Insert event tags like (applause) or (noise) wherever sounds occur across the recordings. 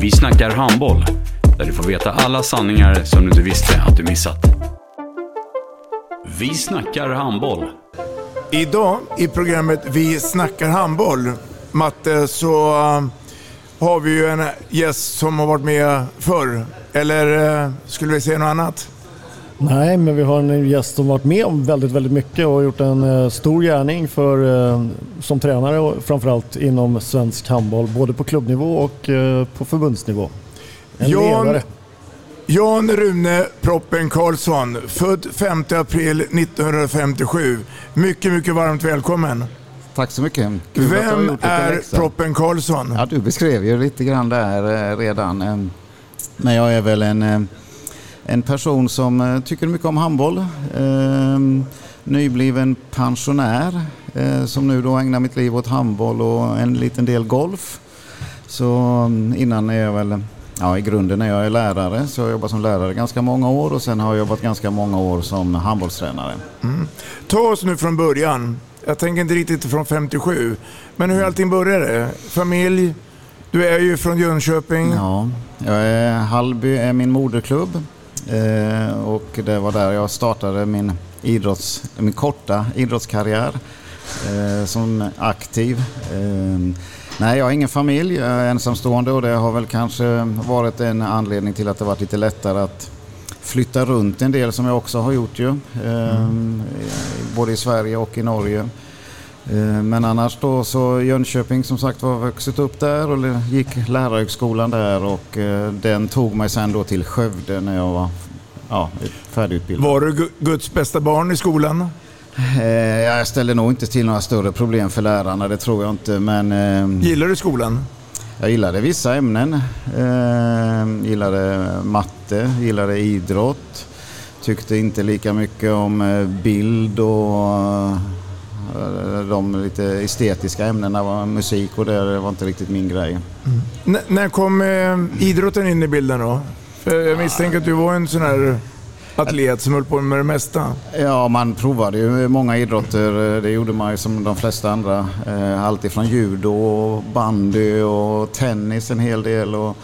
Vi snackar handboll, där du får veta alla sanningar som du inte visste att du missat. Vi snackar handboll. Idag i programmet Vi snackar handboll, Matte, så eh, har vi ju en gäst som har varit med förr. Eller eh, skulle vi säga något annat? Nej, men vi har en gäst som varit med om väldigt, väldigt mycket och gjort en uh, stor gärning för, uh, som tränare och framförallt inom svensk handboll, både på klubbnivå och uh, på förbundsnivå. En Jan, ledare. Jan Rune Proppen Karlsson, född 5 april 1957. Mycket, mycket varmt välkommen. Tack så mycket. Kul Vem är. Proppen Karlsson? Ja, du beskrev ju lite grann där eh, redan. eh, Men jag är väl en, eh, en person som eh, tycker mycket om handboll. Eh, Nybliven pensionär eh, som nu då ägnar mitt liv åt handboll och en liten del golf. Så mm, innan är jag väl, ja i grunden är jag lärare så jag jobbar som lärare ganska många år och sen har jag jobbat ganska många år som handbollstränare. Mm. Ta oss nu från början. Jag tänker inte riktigt från 57. Men hur allting började? Familj? Du är ju från Jönköping. Ja, jag är, Hallby är min moderklubb eh, och det var där jag startade min, idrotts, min korta idrottskarriär eh, som aktiv. Eh, nej, jag har ingen familj, jag är ensamstående och det har väl kanske varit en anledning till att det varit lite lättare att flytta runt en del som jag också har gjort ju. Eh, Både i Sverige och i Norge. Eh, Men annars då så Jönköping som sagt var vuxit upp där och gick lärarhögskolan där och eh, den tog mig sen då till Skövde när jag var ja, färdigutbildad. Var du Gu- Guds bästa barn i skolan? Eh, Jag ställde nog inte till några större problem för lärarna, det tror jag inte. Men Gillar du skolan? jag gillade vissa ämnen. Gillade matte, gillade idrott. Tyckte inte lika mycket om bild och de lite estetiska ämnena. Var musik och det var inte riktigt min grej. N- när kom eh, idrotten in i bilden då? För jag misstänker att du var en sån här atlet som höll på med det mesta. Ja, man provade ju många idrotter. Det gjorde man ju som de flesta andra. Eh, Allt ifrån judo, och bandy och tennis en hel del. Och,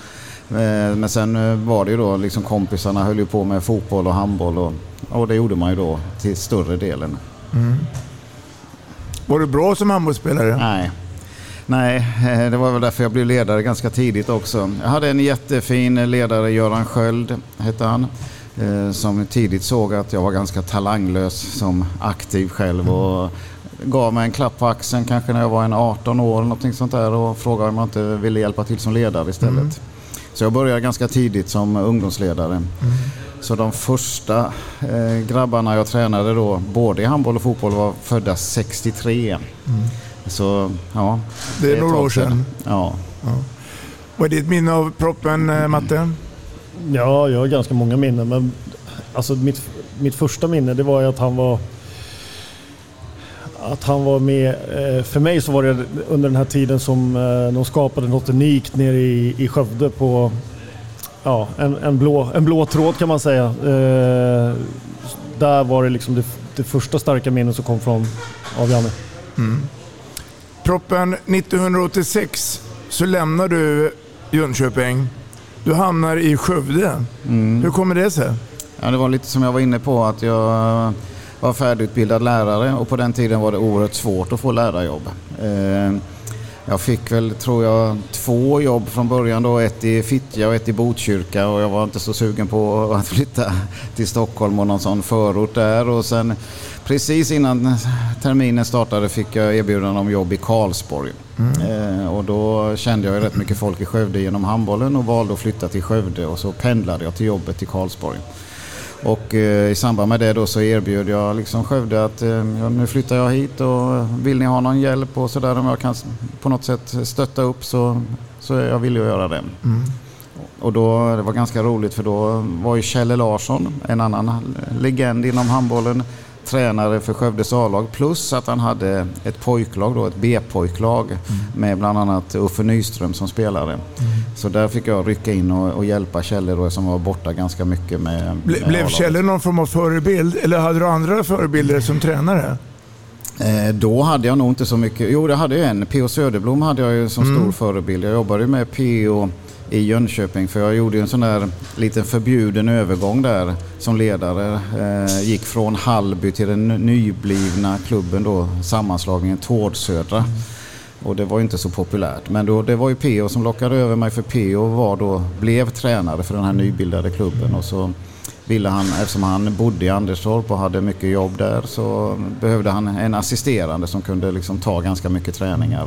eh, men sen eh, var det ju då liksom kompisarna höll ju på med fotboll och handboll och, och det gjorde man ju då till större delen. Var du bra som handbollsspelare? Nej. Nej, eh, det var väl därför jag blev ledare ganska tidigt också. Jag hade en jättefin ledare, Göran Sköld hette han, eh, som tidigt såg att jag var ganska talanglös som aktiv själv och gav mig en klapp på axeln kanske när jag var en 18 år eller någonting sånt där och frågade om jag inte ville hjälpa till som ledare istället. Så jag började ganska tidigt som ungdomsledare. Så de första eh, grabbarna jag tränade då, både i handboll och fotboll, var födda 63. Så ja. Det är ett några tag år sedan. Ja. Vad är ditt minne av proppen, eh, Matte? Ja, jag har ganska många minnen. Men alltså mitt, mitt första minne det var ju att han var att han var med, eh, för mig så var det under den här tiden som de skapade något unikt nere i, i Skövde på ja, en, en, blå, en blå tråd kan man säga. Eh, där var det liksom det, det första starka minnet som kom från av Janne. Proppen 1986 så lämnar du Jönköping. Du hamnar i Skövde. Hur kommer det sig? Ja, det var lite som jag var inne på att jag var färdigutbildad lärare och på den tiden var det oerhört svårt att få lärarjobb. Eh, Jag fick väl, tror jag, två jobb från början då. Ett i Fittja och ett i Botkyrka och jag var inte så sugen på (laughs) att flytta till Stockholm och någon sån förort där. Och sen precis innan terminen startade fick jag erbjudande om jobb i Karlsborg. Mm. Eh, och då kände jag ju rätt mycket folk i Skövde genom handbollen och valde att flytta till Skövde och så pendlade jag till jobbet i Karlsborg. Och eh, i samband med det då så erbjöd jag liksom Skövde att eh, nu flyttar jag hit och vill ni ha någon hjälp och sådär om jag kan på något sätt stötta upp så, så jag villig att göra det. Mm. Och då, det var ganska roligt för då var ju Kjelle Larsson, en annan legend inom handbollen, tränare för Skövdes A-lag plus att han hade ett pojklag, då, ett B-pojklag mm. med bland annat Uffe Nyström som spelare. Mm. Så där fick jag rycka in och, och hjälpa Kjelle då, som var borta ganska mycket med, Ble, med Blev Kjelle någon form av förebild eller hade du andra förebilder som tränare? Eh, då hade jag nog inte så mycket. Jo, det hade jag en. P.O. Söderblom hade jag ju som mm. stor förebild. Jag jobbade med P.O i Jönköping för jag gjorde en sån där liten förbjuden övergång där som ledare. Eh, gick från Hallby till den nyblivna klubben då, sammanslagningen Tårdsödra. Mm. Och det var ju inte så populärt. Men då, det var ju PO som lockade över mig för PO var då, blev tränare för den här nybildade klubben. Och så ville han, eftersom han bodde i Anderstorp och hade mycket jobb där så behövde han en assisterande som kunde liksom ta ganska mycket träningar.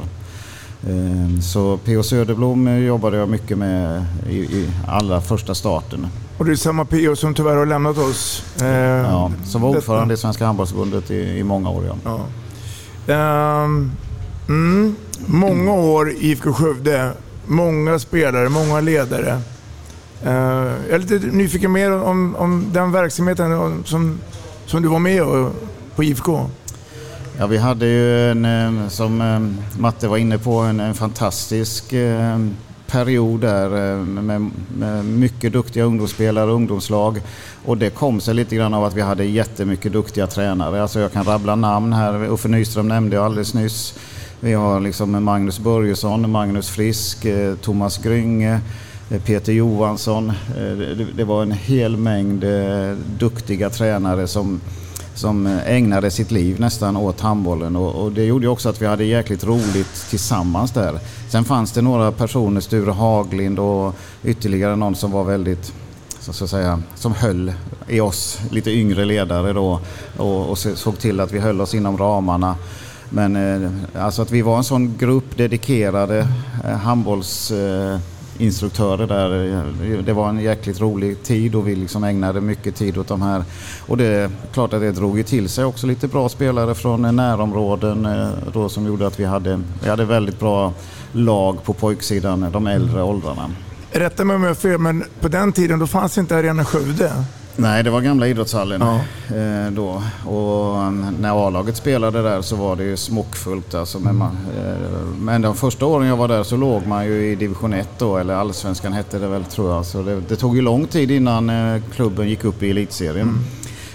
Ehm, så P.O. Söderblom jobbade jag mycket med i, i allra första starten. Och det är samma P.O. som tyvärr har lämnat oss. Ehm, ja, som var ordförande i Svenska Handbollsförbundet i, i många år. Ja. ja. Um, mm, många år i IFK Skövde, många spelare, många ledare. Jag är lite nyfiken mer om, om den verksamheten som, som du var med på IFK. Ja, vi hade ju en, som Matte var inne på, en, en fantastisk period där med, med, mycket duktiga ungdomsspelare och ungdomslag. Och det kom sig lite grann av att vi hade jättemycket duktiga tränare. Alltså jag kan rabbla namn här. Uffe Nyström nämnde jag alldeles nyss. Vi har liksom Magnus Börjesson, Magnus Frisk, eh, Thomas Grynge, eh, Peter Johansson. Eh, det var en hel mängd duktiga tränare som som eh, ägnade sitt liv nästan åt handbollen och, och, det gjorde också att vi hade jäkligt roligt tillsammans där. Sen fanns det några personer, Sture Haglind och ytterligare någon som var väldigt så att säga, som höll i oss lite yngre ledare då och, och såg till att vi höll oss inom ramarna. Men eh, alltså att vi var en sån grupp dedikerade eh, handbolls eh, instruktörer där. Det var en jäkligt rolig tid och vi liksom ägnade mycket tid åt de här. Och det är klart att det drog ju till sig också lite bra spelare från närområden eh, då som gjorde att vi hade, vi hade väldigt bra lag på pojksidan, de äldre åldrarna. Rätta mig om jag har fel, men på den tiden då fanns inte Arena Skövde? Nej, det var gamla idrottshallen ja. eh, då. Och um, när A-laget spelade där så var det ju smockfullt. Alltså, men, man, eh, men de första åren jag var där så låg man ju i division 1 då, eller allsvenskan hette det väl tror jag. Så det, det tog ju lång tid innan eh, klubben gick upp i elitserien. Mm.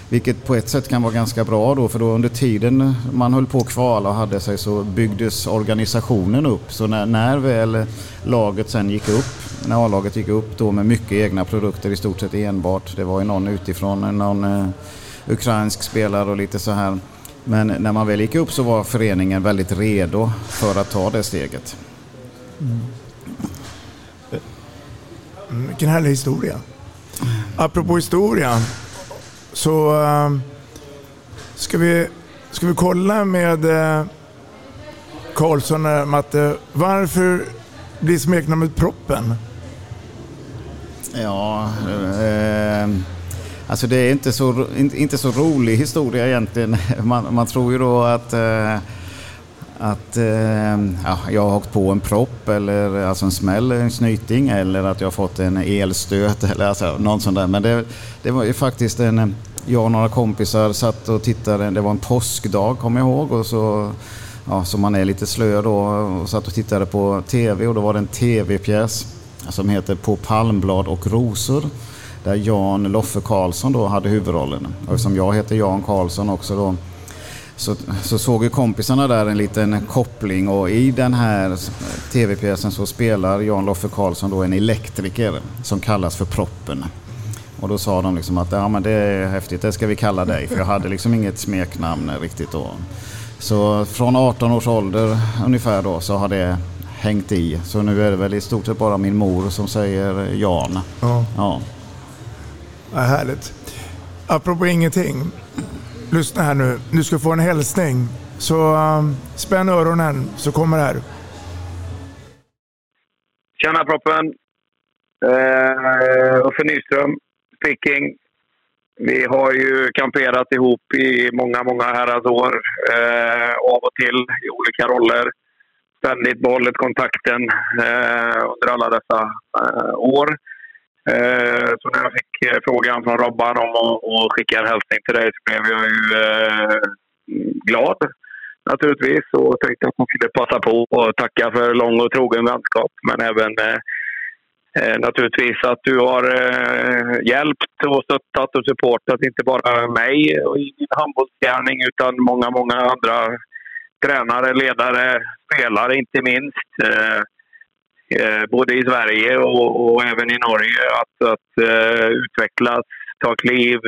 Vilket på ett sätt kan vara ganska bra då för då under tiden man höll på att kvala och hade sig så byggdes organisationen upp. Så när, när väl laget sen gick upp, när A-laget gick upp då med mycket egna produkter i stort sett enbart. Det var ju någon utifrån, någon eh, ukrainsk spelare och lite så här. Men när man väl gick upp så var föreningen väldigt redo för att ta det steget. Mm. Eh, Vilken härlig historia. Apropå historia så äh, ska, vi, ska vi kolla med äh, Karlsson, och Matte. Varför blir smeknamnet Proppen? Ja, eh, alltså det är inte så, inte, inte så rolig historia egentligen. (laughs) Man, man tror ju då att eh, att eh, ja, jag har åkt på en propp eller alltså en smäll, en snyting eller att jag har fått en elstöt (laughs) eller alltså, något sånt där. Men det, det var ju faktiskt en, jag och några kompisar satt och tittade, det var en påskdag kommer jag ihåg och så ja, så man är lite slö då och satt och tittade på TV och då var det en TV-pjäs som heter På palmblad och rosor där Jan Loffe Karlsson då hade huvudrollen. Och eftersom jag heter Jan Karlsson också då så, så såg ju kompisarna där en liten koppling och i den här tv-pjäsen så spelar Jan Loffe Karlsson då en elektriker som kallas för Proppen. Och då sa de liksom att ja, men det är häftigt, det ska vi kalla dig. För jag hade liksom inget smeknamn riktigt då. Så från 18 års ålder ungefär då så har det hängt i. Så nu är det väl i stort sett bara min mor som säger Jan. Ja. Ja. Ja, härligt. Apropå ingenting. Lyssna här nu. Du ska få en hälsning. Så um, spänn öronen så kommer det här. Tjena proppen! Uh, Uffe Nyström speaking. Vi har ju kamperat ihop i många, många herrans år. Uh, av och till i olika roller. Ständigt behållit kontakten uh, under alla dessa år. Eh, så när jag fick eh, frågan från Robban om att, skicka en hälsning till dig så blev jag ju eh, glad naturligtvis och tänkte att jag skulle passa på och tacka för lång och trogen vänskap. Men även eh, eh, naturligtvis att du har eh, hjälpt och stöttat och supportat inte bara mig i min handbollsgärning utan många, många andra tränare, ledare, spelare inte minst. Eh, Eh, både i Sverige och, och, även i Norge att, att eh, uh, utvecklas, ta kliv,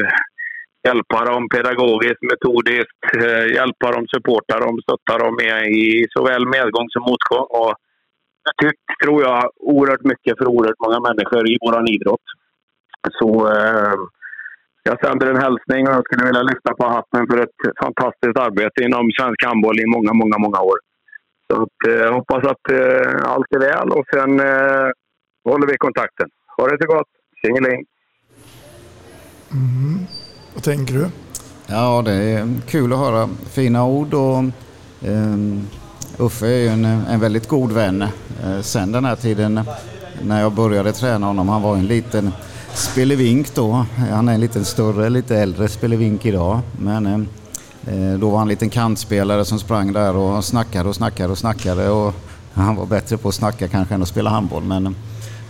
hjälpa dem pedagogiskt, metodiskt, uh, hjälpa dem, supporta dem, stötta dem i såväl medgång som motgång. Och betytt, tror jag, oerhört mycket för oerhört många människor i vår idrott. Så uh, jag sänder en hälsning och jag skulle vilja lyfta på hatten för ett fantastiskt arbete inom svensk handboll i många, många, många år. Så att, eh, hoppas att eh, allt är väl och sen eh, håller vi kontakten. Ha det så gott! Tjingeling! Mm. Vad tänker du? Ja, det är kul att höra fina ord och um, Uffe är ju en, en väldigt god vän. Uh, sen den här tiden när jag började träna honom, han var en liten spelevink då. Han är en lite större, lite äldre spelevink idag. Men um, Eh, då var han en liten kantspelare som sprang där och snackade och snackade och snackade. Och han var bättre på att snacka kanske än att spela handboll. Men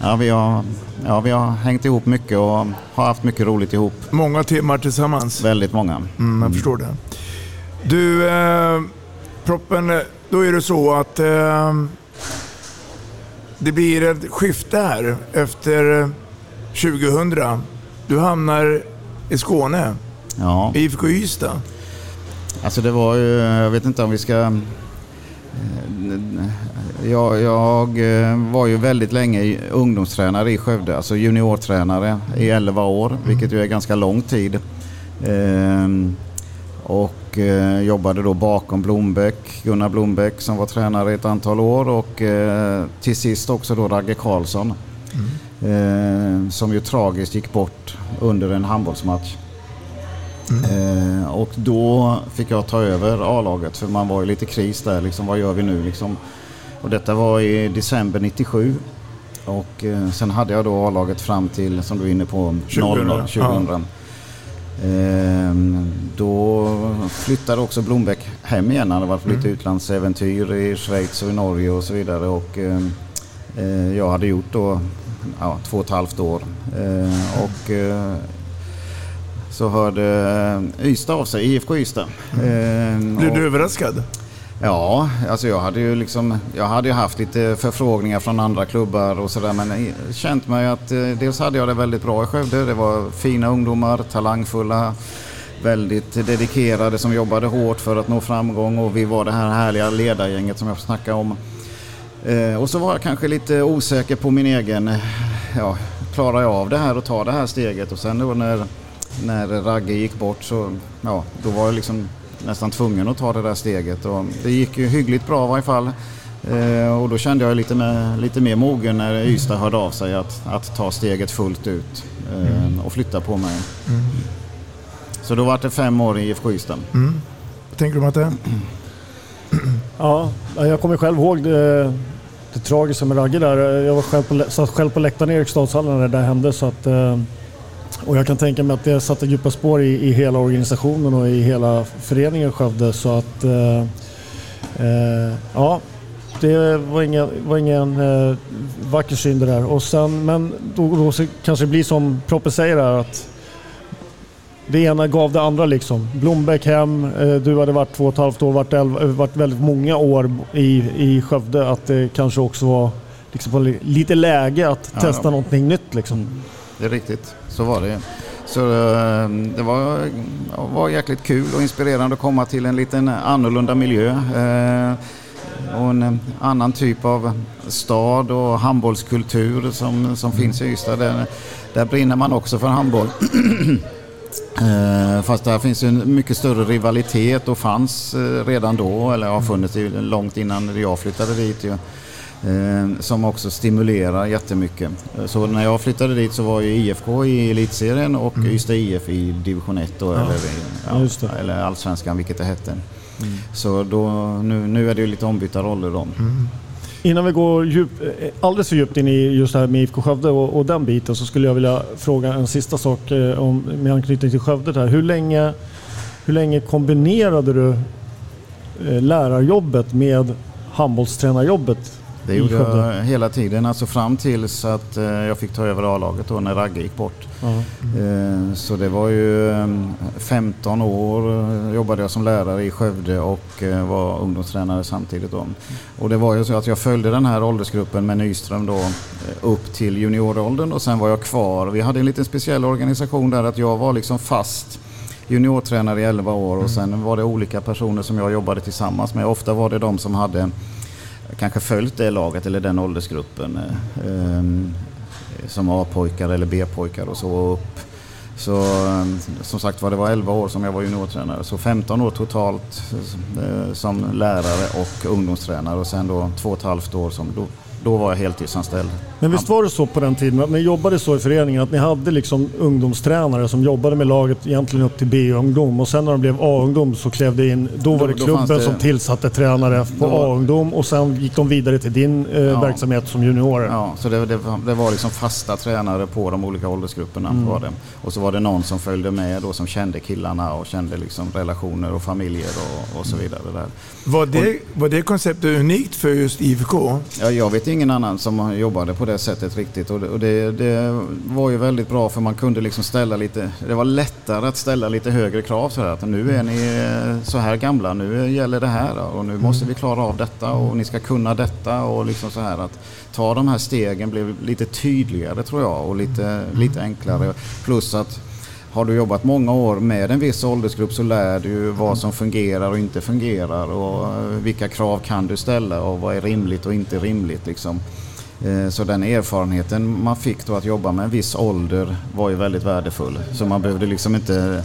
ja, vi, har, ja, vi har hängt ihop mycket och har haft mycket roligt ihop. Många timmar tillsammans? Väldigt många. Mm, jag förstår det. Du, eh, Proppen, då är det så att eh, det blir ett skifte här efter 2000. Du hamnar i Skåne, ja. i IFK Ystad. Alltså det var ju, jag vet inte om vi ska... Eh, jag, jag eh, var ju väldigt länge ungdomstränare i Skövde, alltså juniortränare i 11 år, vilket ju är ganska lång tid. Ehm, och eh, jobbade då bakom Blombeck, Gunnar Blombeck som var tränare i ett antal år och till sist också då Ragge Karlsson. Mm. Som ju tragiskt gick bort under en handbollsmatch. Mm. Eh, och då fick jag ta över A-laget för man var i lite kris där. Liksom, vad gör vi nu? Liksom. Och detta var i december 97. Och eh, sen hade jag då A-laget fram till, som du är inne på, 2000. 2000. Ja. Eh, då flyttade också Blombeck hem igen. Han hade varit på lite mm. utlandsäventyr i Schweiz och i Norge och så vidare. Och, eh, eh, jag hade gjort då ja, två och ett halvt år. Eh, och så hörde eh, Ystad av sig, IFK Ystad. Mm. Blev du överraskad? Ja, alltså jag hade ju liksom, jag hade haft lite förfrågningar från andra klubbar och sådär men känt mig att eh, dels hade jag det väldigt bra i Skövde. Det var fina ungdomar, talangfulla, väldigt dedikerade som jobbade hårt för att nå framgång och vi var det här härliga ledargänget som jag snackade om. Och så var jag kanske lite osäker på min egen, ja, klarar jag av det här och tar det här steget och sen då när när Ragge gick bort så ja, då var jag liksom nästan tvungen att ta det där steget. Och det gick ju hyggligt bra i varje fall. Eh, och då kände jag lite, med, lite mer mogen när Ystad hörde av sig att, att ta steget fullt ut eh, mm. och flytta på mig. Mm. Så då var det fem år i IFK Ystad. Mm. Vad tänker du Matte? (clears throat) Ja, jag kommer själv ihåg det, det tragiska med Ragge där. Jag var själv på, satt själv på läktaren i Eriksdalshallen när det där hände. Så att, eh, och jag kan tänka mig att det satte djupa spår i, i hela organisationen och i hela föreningen Skövde. Så att, eh, eh, ja, det var ingen, var ingen eh, vacker syn det där. Och sen, men då, då kanske det blir som Proppe säger här att det ena gav det andra liksom. Blombeck hem, eh, du hade varit två och ett halvt år, varit, elva, varit väldigt många år i, i Skövde. Att det kanske också var liksom lite läge att ja, testa ja. någonting nytt liksom. Mm. Det är riktigt, så var det. Så eh, det var, var jäkligt kul och inspirerande att komma till en liten annorlunda miljö. Eh, och en annan typ av stad och handbollskultur som, som finns i Ystad. Där, där brinner man också för handboll. (clears throat) Eh, fast där finns en mycket större rivalitet och fanns redan då, eller har funnits långt innan jag flyttade dit. Eh, som också stimulerar jättemycket. Så när jag flyttade dit så var ju IFK i elitserien och mm. Ystad IF i division 1 då, ja. eller, ja, eller allsvenskan vilket det hette. Mm. Så då, nu, nu är det ju lite ombytta roller då. Mm. Innan vi går djup, eh, alldeles för djupt in i just det här med IFK Skövde och, och den biten så skulle jag vilja fråga en sista sak eh, om, med anknytning till Skövde. Här. Hur, länge, hur länge kombinerade du eh, lärarjobbet med handbollstränarjobbet det gjorde jag hela tiden, alltså fram tills att eh, jag fick ta över A-laget då när Ragge gick bort. Mm. Så det var ju 15 ehm, år eh, jobbade jag som lärare i Skövde och var ungdomstränare samtidigt. Då. Och det var ju så att jag följde den här åldersgruppen med Nyström då upp till junioråldern och sen var jag kvar. Vi hade en liten speciell organisation där att jag var liksom fast juniortränare i 11 år och mm. sen var det olika personer som jag jobbade tillsammans med. Ofta var det de som hade kanske följt det laget eller den åldersgruppen eh, ehm, som A-pojkar eller B-pojkar och så upp. Så ehm, som sagt var det var 11 år som jag var juniortränare så 15 år totalt eh, som lärare och ungdomstränare och sen då två och ett halvt år som då var jag heltidsanställd. Men visst var det så på den tiden att ni jobbade så i föreningen att ni hade liksom ungdomstränare som jobbade med laget egentligen upp till B-ungdom och sen när de blev A-ungdom så klev det in, då var det då, klubben det, som tillsatte tränare på A-ungdom och sen gick de vidare till din eh, ja, verksamhet som juniorer. Ja, så det, det, det, var liksom fasta tränare på de olika åldersgrupperna. Mm. Var det. Och så var det någon som följde med då som kände killarna och kände liksom relationer och familjer och, och så vidare. Där. Var, det, var det konceptet unikt för just IFK? Ja, jag vet ingen annan som jobbade på det sättet riktigt. Och, det, och det, det, var ju väldigt bra för man kunde liksom ställa lite, det var lättare att ställa lite högre krav. Så här, att nu är ni eh, så här gamla, nu gäller det här och nu måste vi klara av detta och ni ska kunna detta. Och liksom så här att ta de här stegen blev lite tydligare tror jag och lite, lite enklare. Plus att har du jobbat många år med en viss åldersgrupp så lär du vad som fungerar och inte fungerar och eh, vilka krav kan du ställa och vad är rimligt och inte rimligt. Liksom. Eh, så den erfarenheten man fick då att jobba med en viss ålder var ju väldigt värdefull. Så man behövde liksom inte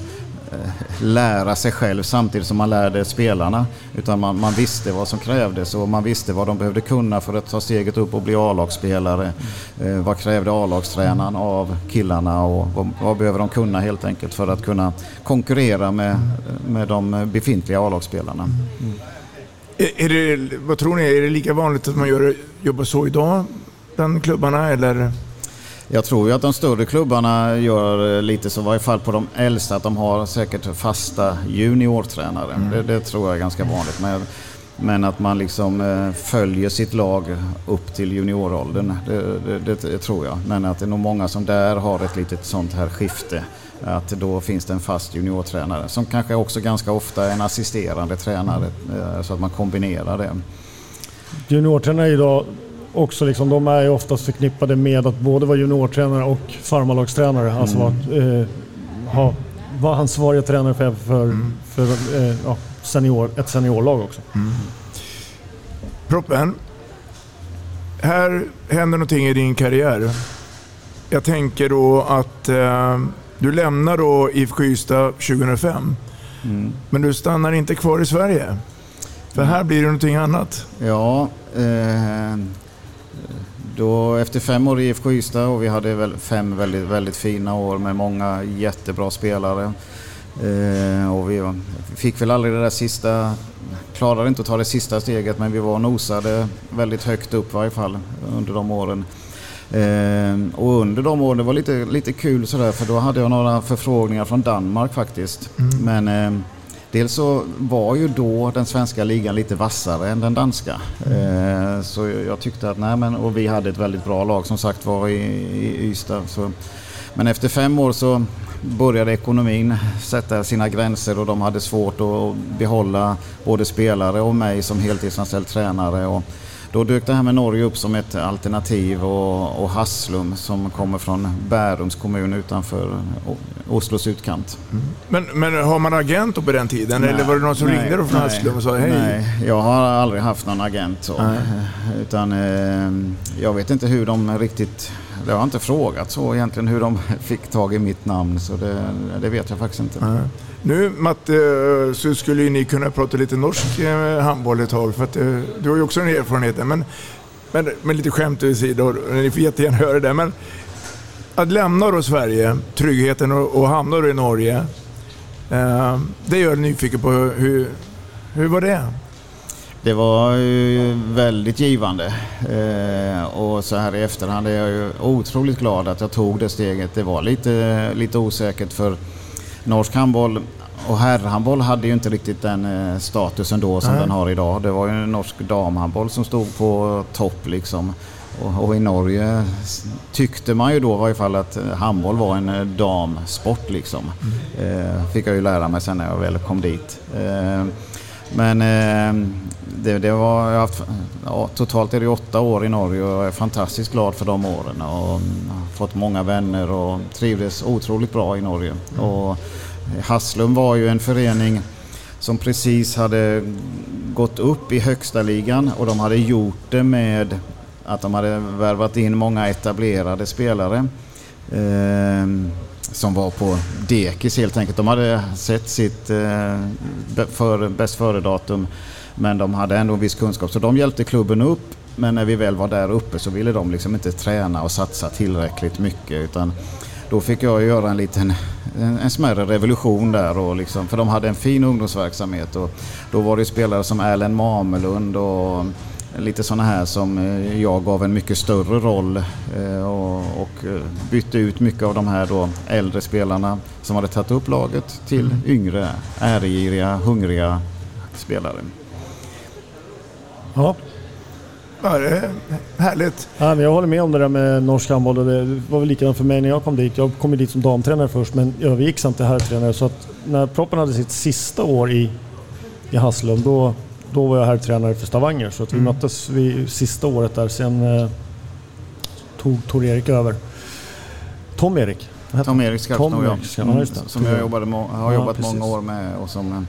Eh, lära sig själv samtidigt som man lärde spelarna. Utan man, man, visste vad som krävdes och man visste vad de behövde kunna för att ta steget upp och bli A-lagsspelare. Eh, vad krävde A-lagstränaren av killarna och vad, vad, behöver de kunna helt enkelt för att kunna konkurrera med, med de befintliga A-lagsspelarna. Mm. Är, är det, vad tror ni, är det lika vanligt att man gör, jobbar så idag bland klubbarna eller? Jag tror ju att de större klubbarna gör eh, lite så, i varje fall på de äldsta, att de har säkert fasta juniortränare. Mm. Det, det, tror jag är ganska vanligt. Men, men att man liksom eh, följer sitt lag upp till junioråldern, det, det, det, tror jag. Men att det är nog många som där har ett litet sånt här skifte. Att då finns det en fast juniortränare som kanske också ganska ofta är en assisterande tränare eh, så att man kombinerar det. Juniortränare idag också liksom, de är ju oftast förknippade med att både vara juniortränare och farmarlagstränare. Mm. Alltså att eh, ha, vara ansvariga tränare för, för, mm. för eh, ja, senior, ett seniorlag också. Mm. Proppen, här händer någonting i din karriär. Jag tänker då att eh, du lämnar då IFK Ystad 2005. Mm. Men du stannar inte kvar i Sverige. För här blir det någonting annat. Ja, eh, då, efter fem år i IFK Ystad och vi hade väl fem väldigt, väldigt fina år med många jättebra spelare. Eh, och vi fick väl aldrig det där sista, klarade inte att ta det sista steget men vi var nosade väldigt högt upp i varje fall under de åren. Eh, och under de åren, det var lite, lite kul sådär för då hade jag några förfrågningar från Danmark faktiskt. Mm. Men eh, Dels så var ju då den svenska ligan lite vassare än den danska. Mm. Så jag tyckte att, nej men, och vi hade ett väldigt bra lag som sagt var i, i Ystad. Så, men efter fem år så började ekonomin sätta sina gränser och de hade svårt att behålla både spelare och mig som heltidsanställd tränare. Och då dök det här med Norge upp som ett alternativ och, och Haslum som kommer från Bärums kommun utanför Oslos utkant. Mm. Men, men har man agent på den tiden nej, eller var det någon som nej, ringde då från nej, Haslum och sa hej? Nej, jag har aldrig haft någon agent så. Utan eh, jag vet inte hur de riktigt det har inte frågat så egentligen hur de (laughs) fick tag i mitt namn så det, det vet jag faktiskt inte. Nej. Nu Matte, eh, så skulle ju ni kunna prata lite norsk eh, handboll ett tag för att eh, du har ju också en erfarenhet. Men, men, men lite skämt vid sidan, ni får jättegärna höra det. Men att lämna då Sverige, tryggheten och, och hamna då i Norge. Eh, det gör jag nyfiken på hur, hur var det? Det var ju väldigt givande eh, och så här i efterhand är jag ju otroligt glad att jag tog det steget. Det var lite, lite osäkert för norsk handboll och herrhandboll hade ju inte riktigt den eh, statusen då som Nej. den har idag. Det var ju norsk damhandboll som stod på topp liksom. Och, och, i Norge tyckte man ju då i varje fall att handboll var en eh, damsport liksom. Mm. Eh, fick jag ju lära mig sen när jag väl kom dit. Eh, men eh, det, det, var, jag haft, ja, totalt är det åtta år i Norge och jag är fantastiskt glad för de åren. Och har fått många vänner och trivdes otroligt bra i Norge. Mm. Och Haslum var ju en förening som precis hade gått upp i högsta ligan och de hade gjort det med att de hade värvat in många etablerade spelare. Eh, som var på dekis helt enkelt. De hade sett sitt eh, för, bäst före-datum men de hade ändå en viss kunskap så de hjälpte klubben upp. Men när vi väl var där uppe så ville de liksom inte träna och satsa tillräckligt mycket utan då fick jag göra en liten en, en smärre revolution där. Och liksom, för de hade en fin ungdomsverksamhet och då var det spelare som Erlend Mamelund och lite sådana här som eh, jag gav en mycket större roll eh, och, eh, bytte ut mycket av de här då äldre spelarna som hade tagit upp laget till mm. yngre, ärgiriga, hungriga spelare. Ja. Ja, det är härligt. Ja, men jag håller med om det där med norsk handboll. Det var väl likadant för mig när jag kom dit. Jag kom dit som damtränare först men övergick sen till herrtränare. Så att när Proppen hade sitt sista år i, i Haslum då då var jag här tränare för Stavanger så att vi mm. möttes vid sista året där. Sen eh, tog Tor-Erik över. Tom-Erik? Tom-Erik Skarpsnor ja. Mm, som jag jobbade har jobbat ja, många år med och som, eh,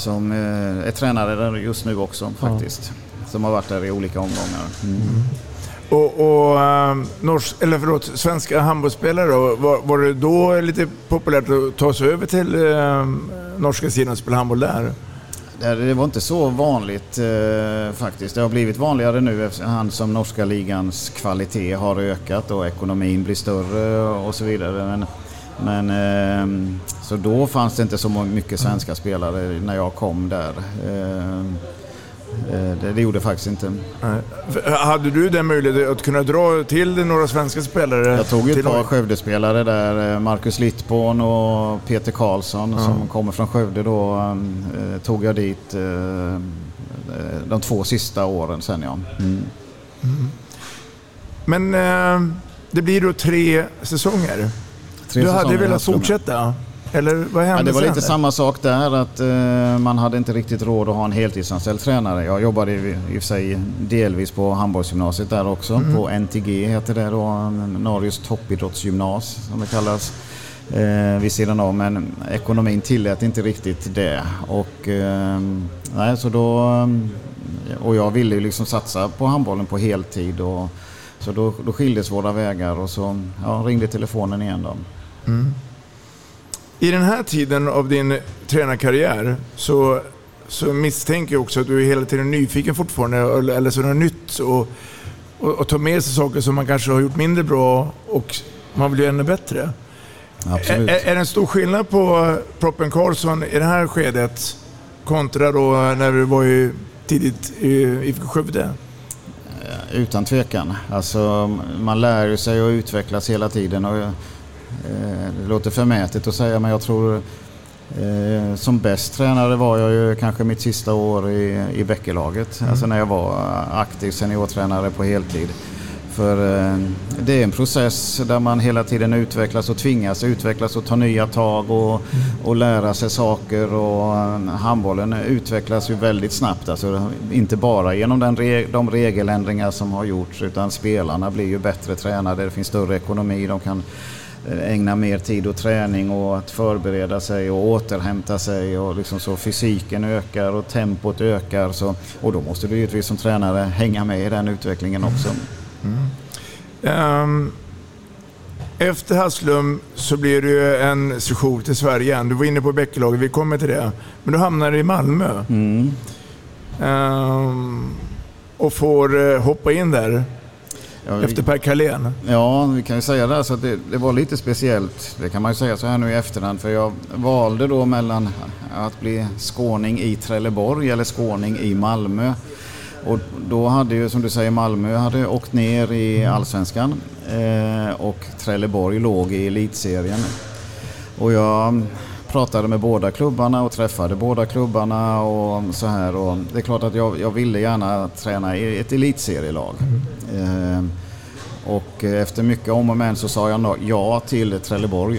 som eh, är tränare där just nu också faktiskt. Ja. Som har varit där i olika omgångar. Mm. mm. Och, och um, norsk, eller förlåt, svenska handbollsspelare då, var, var, det då lite populärt att ta sig över till um, norska sidan och spela handboll där? Det var inte så vanligt eh, faktiskt. Det har blivit vanligare nu efterhand som norska ligans kvalitet har ökat och ekonomin blir större och så vidare. Men, men eh, så då fanns det inte så mycket svenska spelare när jag kom där. Eh, Eh, det, det, gjorde faktiskt inte. Hade du den möjligheten att kunna dra till några svenska spelare? Jag tog ett par Skövdespelare där. Eh, Marcus Littborn och Peter Karlsson ja. som kommer från Skövde då. Eh, tog jag dit de två sista åren sen ja. Mm. Mm. Men det blir då tre säsonger. Tre du hade velat fortsätta? Eller vad hände ja, Det var lite där? samma sak där att eh, man hade inte riktigt råd att ha en heltidsanställd tränare. Jag jobbade i, i och för sig delvis på handbollsgymnasiet där också. Mm. På NTG heter det då, Norges toppidrottsgymnas som det kallas. Eh, vid sidan av men ekonomin tillät inte riktigt det. Och, eh, nej, så då, eh, och jag ville ju liksom satsa på handbollen på heltid. Och, så då, då skildes våra vägar och så ja, ringde telefonen igen. Då. Mm. I den här tiden av din tränarkarriär så, så misstänker jag också att du är hela tiden nyfiken fortfarande, eller så är det nytt och, och, och tar med sig saker som man kanske har gjort mindre bra och man vill göra ännu bättre. Absolut. Är, är det en stor skillnad på Proppen Karlsson i det här skedet kontra då när du var i, tidigt i IFK Skövde? Utan tvekan. Alltså, man lär sig och utvecklas hela tiden. Och det låter förmätet att säga men jag tror eh, som bäst tränare var jag ju kanske mitt sista år i, i Bäckelaget. Mm. Alltså när jag var aktiv seniortränare på heltid. För eh, det är en process där man hela tiden utvecklas och tvingas utvecklas och ta nya tag och, och lära sig saker. Och eh, handbollen utvecklas ju väldigt snabbt. Alltså, inte bara genom den re de regeländringar som har gjorts utan spelarna blir ju bättre tränade. Det finns större ekonomi. De kan eh, ägna mer tid åt träning och att förbereda sig och återhämta sig. Och liksom så fysiken ökar och tempot ökar. Så, och då måste du givetvis som tränare hänga med i den utvecklingen också. Um, efter Haslum så blir det ju en session till Sverige igen. Du var inne på Bäckelaget, vi kommer till det. Men du hamnar i Malmö. Mm. Um, och får uh, hoppa in där. Ja, efter Per Carlén. Ja, vi kan ju säga det. Så det, det, var lite speciellt. Det kan man ju säga så här nu i efterhand. För jag valde då mellan att bli skåning i Trelleborg eller skåning i Malmö. Och då hade ju, som du säger, Malmö hade åkt ner i Allsvenskan eh, och Trelleborg låg i elitserien. Och jag pratade med båda klubbarna och träffade båda klubbarna och så här. Och det är klart att jag, jag ville gärna träna i ett elitserielag. Mm. Eh, och efter mycket om och men så sa jag ja till Trelleborg.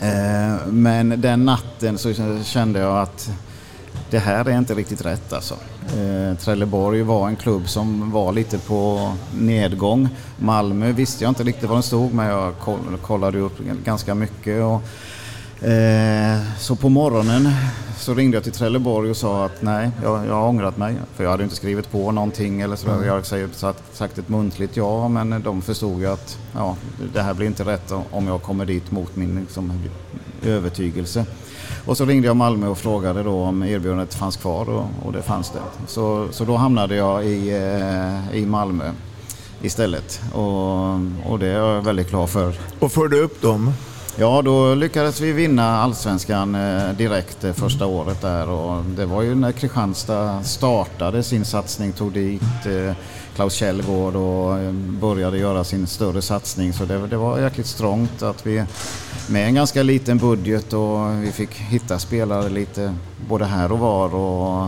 Eh, men den natten så kände jag att det här är inte riktigt rätt alltså. Eh, Trelleborg var en klubb som var lite på nedgång. Malmö visste jag inte riktigt var den stod men jag kollade upp ganska mycket. Och, så på morgonen så ringde jag till Trelleborg och sa att nej, jag, jag har ångrat mig. För jag hade inte skrivit på någonting eller så. Mm. Jag hade sagt, sagt ett muntligt ja men de förstod ju att ja, det här blir inte rätt om jag kommer dit mot min liksom, övertygelse. Och så ringde jag Malmö och frågade då om erbjudandet fanns kvar och, och det fanns det. Så, så då hamnade jag i, eh, i Malmö istället och, och det är jag väldigt glad för. Och förde upp dem? Ja, då lyckades vi vinna allsvenskan eh, direkt första året där. Och det var ju när Kristianstad startade sin satsning, tog dit eh, Klaus Kjellgård och började göra sin större satsning. Så det, det var jäkligt strångt att vi med en ganska liten budget och vi fick hitta spelare lite både här och var och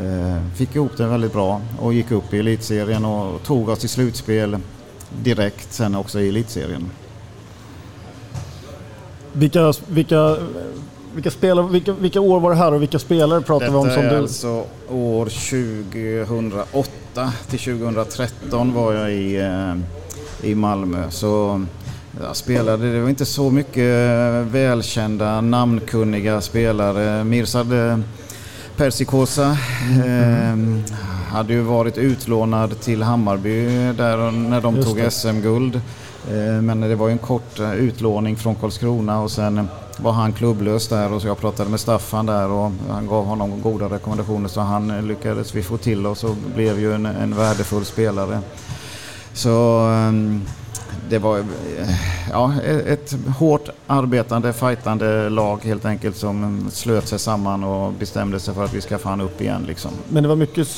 eh, fick ihop det väldigt bra och gick upp i elitserien och tog oss till slutspel direkt sen också i elitserien. Vilka, vilka, vilka, spelare, vilka, vilka år var det här och vilka spelare pratar Detta vi om? Som är du... alltså år 2008 till 2013 var jag i, eh, i Malmö. Så jag spelade, det var inte så mycket välkända, namnkunniga spelare. Mirsad eh, Persikosa mm. eh, hade ju varit utlånad till Hammarby där när de Just tog SM-guld. Eh, men det var ju en kort eh, utlåning från Karlskrona och sen var han klubblös där och så jag pratade med Staffan där och han gav honom goda rekommendationer så han lyckades vi få till oss och blev ju en, en värdefull spelare. Så ehm, det var eh, ja, ett hårt arbetande, fightande lag helt enkelt som slöt sig samman och bestämde sig för att vi ska fan upp igen. Liksom. Men det var mycket,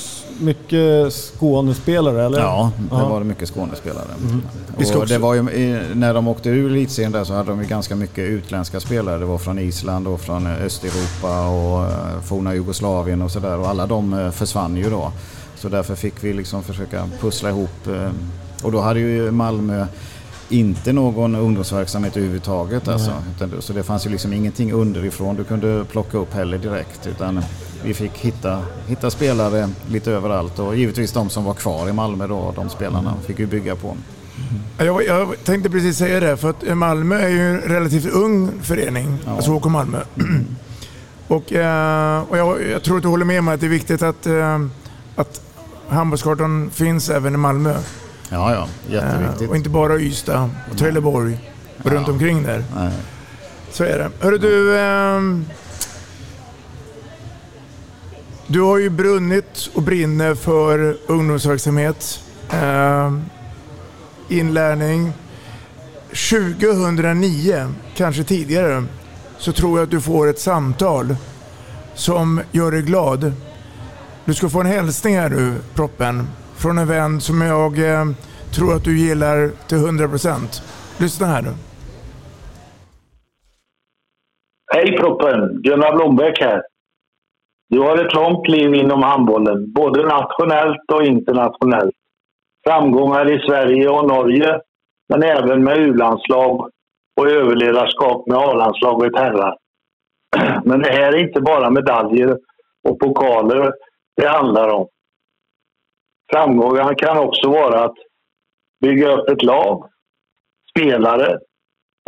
mycket Skånespelare eller? Ja, det Aha. var mycket Skånespelare. Mm. Och det var ju, när de åkte ur elitserien där så hade de ju ganska mycket utländska spelare. Det var från Island och från Östeuropa och eh, forna Jugoslavien och sådär. Och alla de eh, försvann ju då. Så därför fick vi liksom försöka pussla ihop. Och då hade ju Malmö inte någon ungdomsverksamhet överhuvudtaget. Alltså. Så det fanns ju liksom ingenting underifrån du kunde plocka upp heller direkt. Utan vi fick hitta, hitta spelare lite överallt och givetvis de som var kvar i Malmö då, de spelarna fick vi bygga på. Jag, jag tänkte precis säga det, för att Malmö är ju en relativt ung förening, ja. alltså HK Malmö. och, eh, och jag, jag, tror att du håller med mig att det är viktigt att, eh, att handbollskartan finns även i Malmö. Ja, ja. Jätteviktigt. och inte bara Ystad och Trelleborg och runt omkring där. Nej. Så är det. Hörru du, eh, du har ju brunnit och brinner för ungdomsverksamhet, eh, inlärning. 2009, kanske tidigare, så tror jag att du får ett samtal som gör dig glad. Du ska få en hälsning här nu, proppen från en vän som jag eh, tror att du gillar till 100%. Lyssna här nu. Hej proppen! Gunnar Blombeck här. Du har ett långt liv inom handbollen, både nationellt och internationellt. Framgångar i Sverige och Norge, men även med U-landslag och överledarskap med A-landslaget herrar. (clears throat) Men det här är inte bara medaljer och pokaler det handlar om. Framgångar kan också vara att bygga upp ett lag, spelare,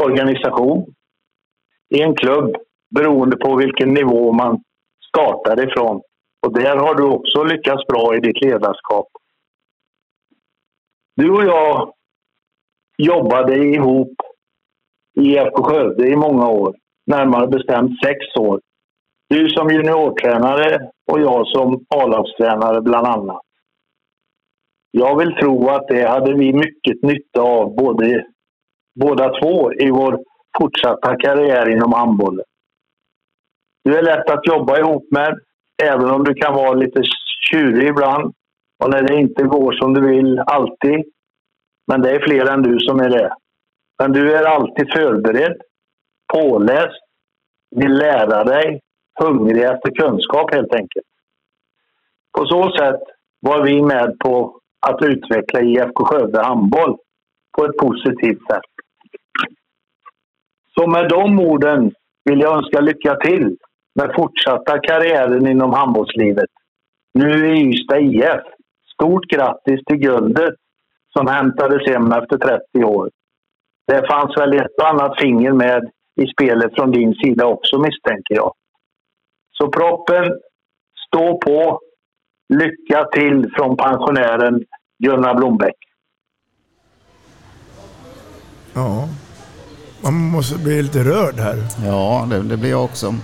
organisation i en klubb beroende på vilken nivå man startar ifrån. Och där har du också lyckats bra i ditt ledarskap. Du och jag jobbade ihop i IFK Skövde i många år. Närmare bestämt sex år. Du som juniortränare och jag som A-lagstränare bland annat. Jag vill tro att det hade vi mycket nytta av både, båda två i vår fortsatta karriär inom handbollen. Du är lätt att jobba ihop med, även om du kan vara lite tjurig ibland och när det inte går som du vill, alltid. Men det är fler än du som är det. Men du är alltid förberedd, påläst, vill lära dig, hungrig efter kunskap helt enkelt. På så sätt var vi med på att utveckla IFK Skövde handboll på ett positivt sätt. Så med de orden vill jag önska lycka till med fortsatta karriären inom handbollslivet. Nu i Ystad IF. Stort grattis till guldet som hämtades hem efter 30 år. Det fanns väl ett och annat finger med i spelet från din sida också misstänker jag. Så proppen, stå på. Lycka till från pensionären Gunnar Blombeck. Ja, man måste bli lite rörd här. Ja, det, det blir jag också.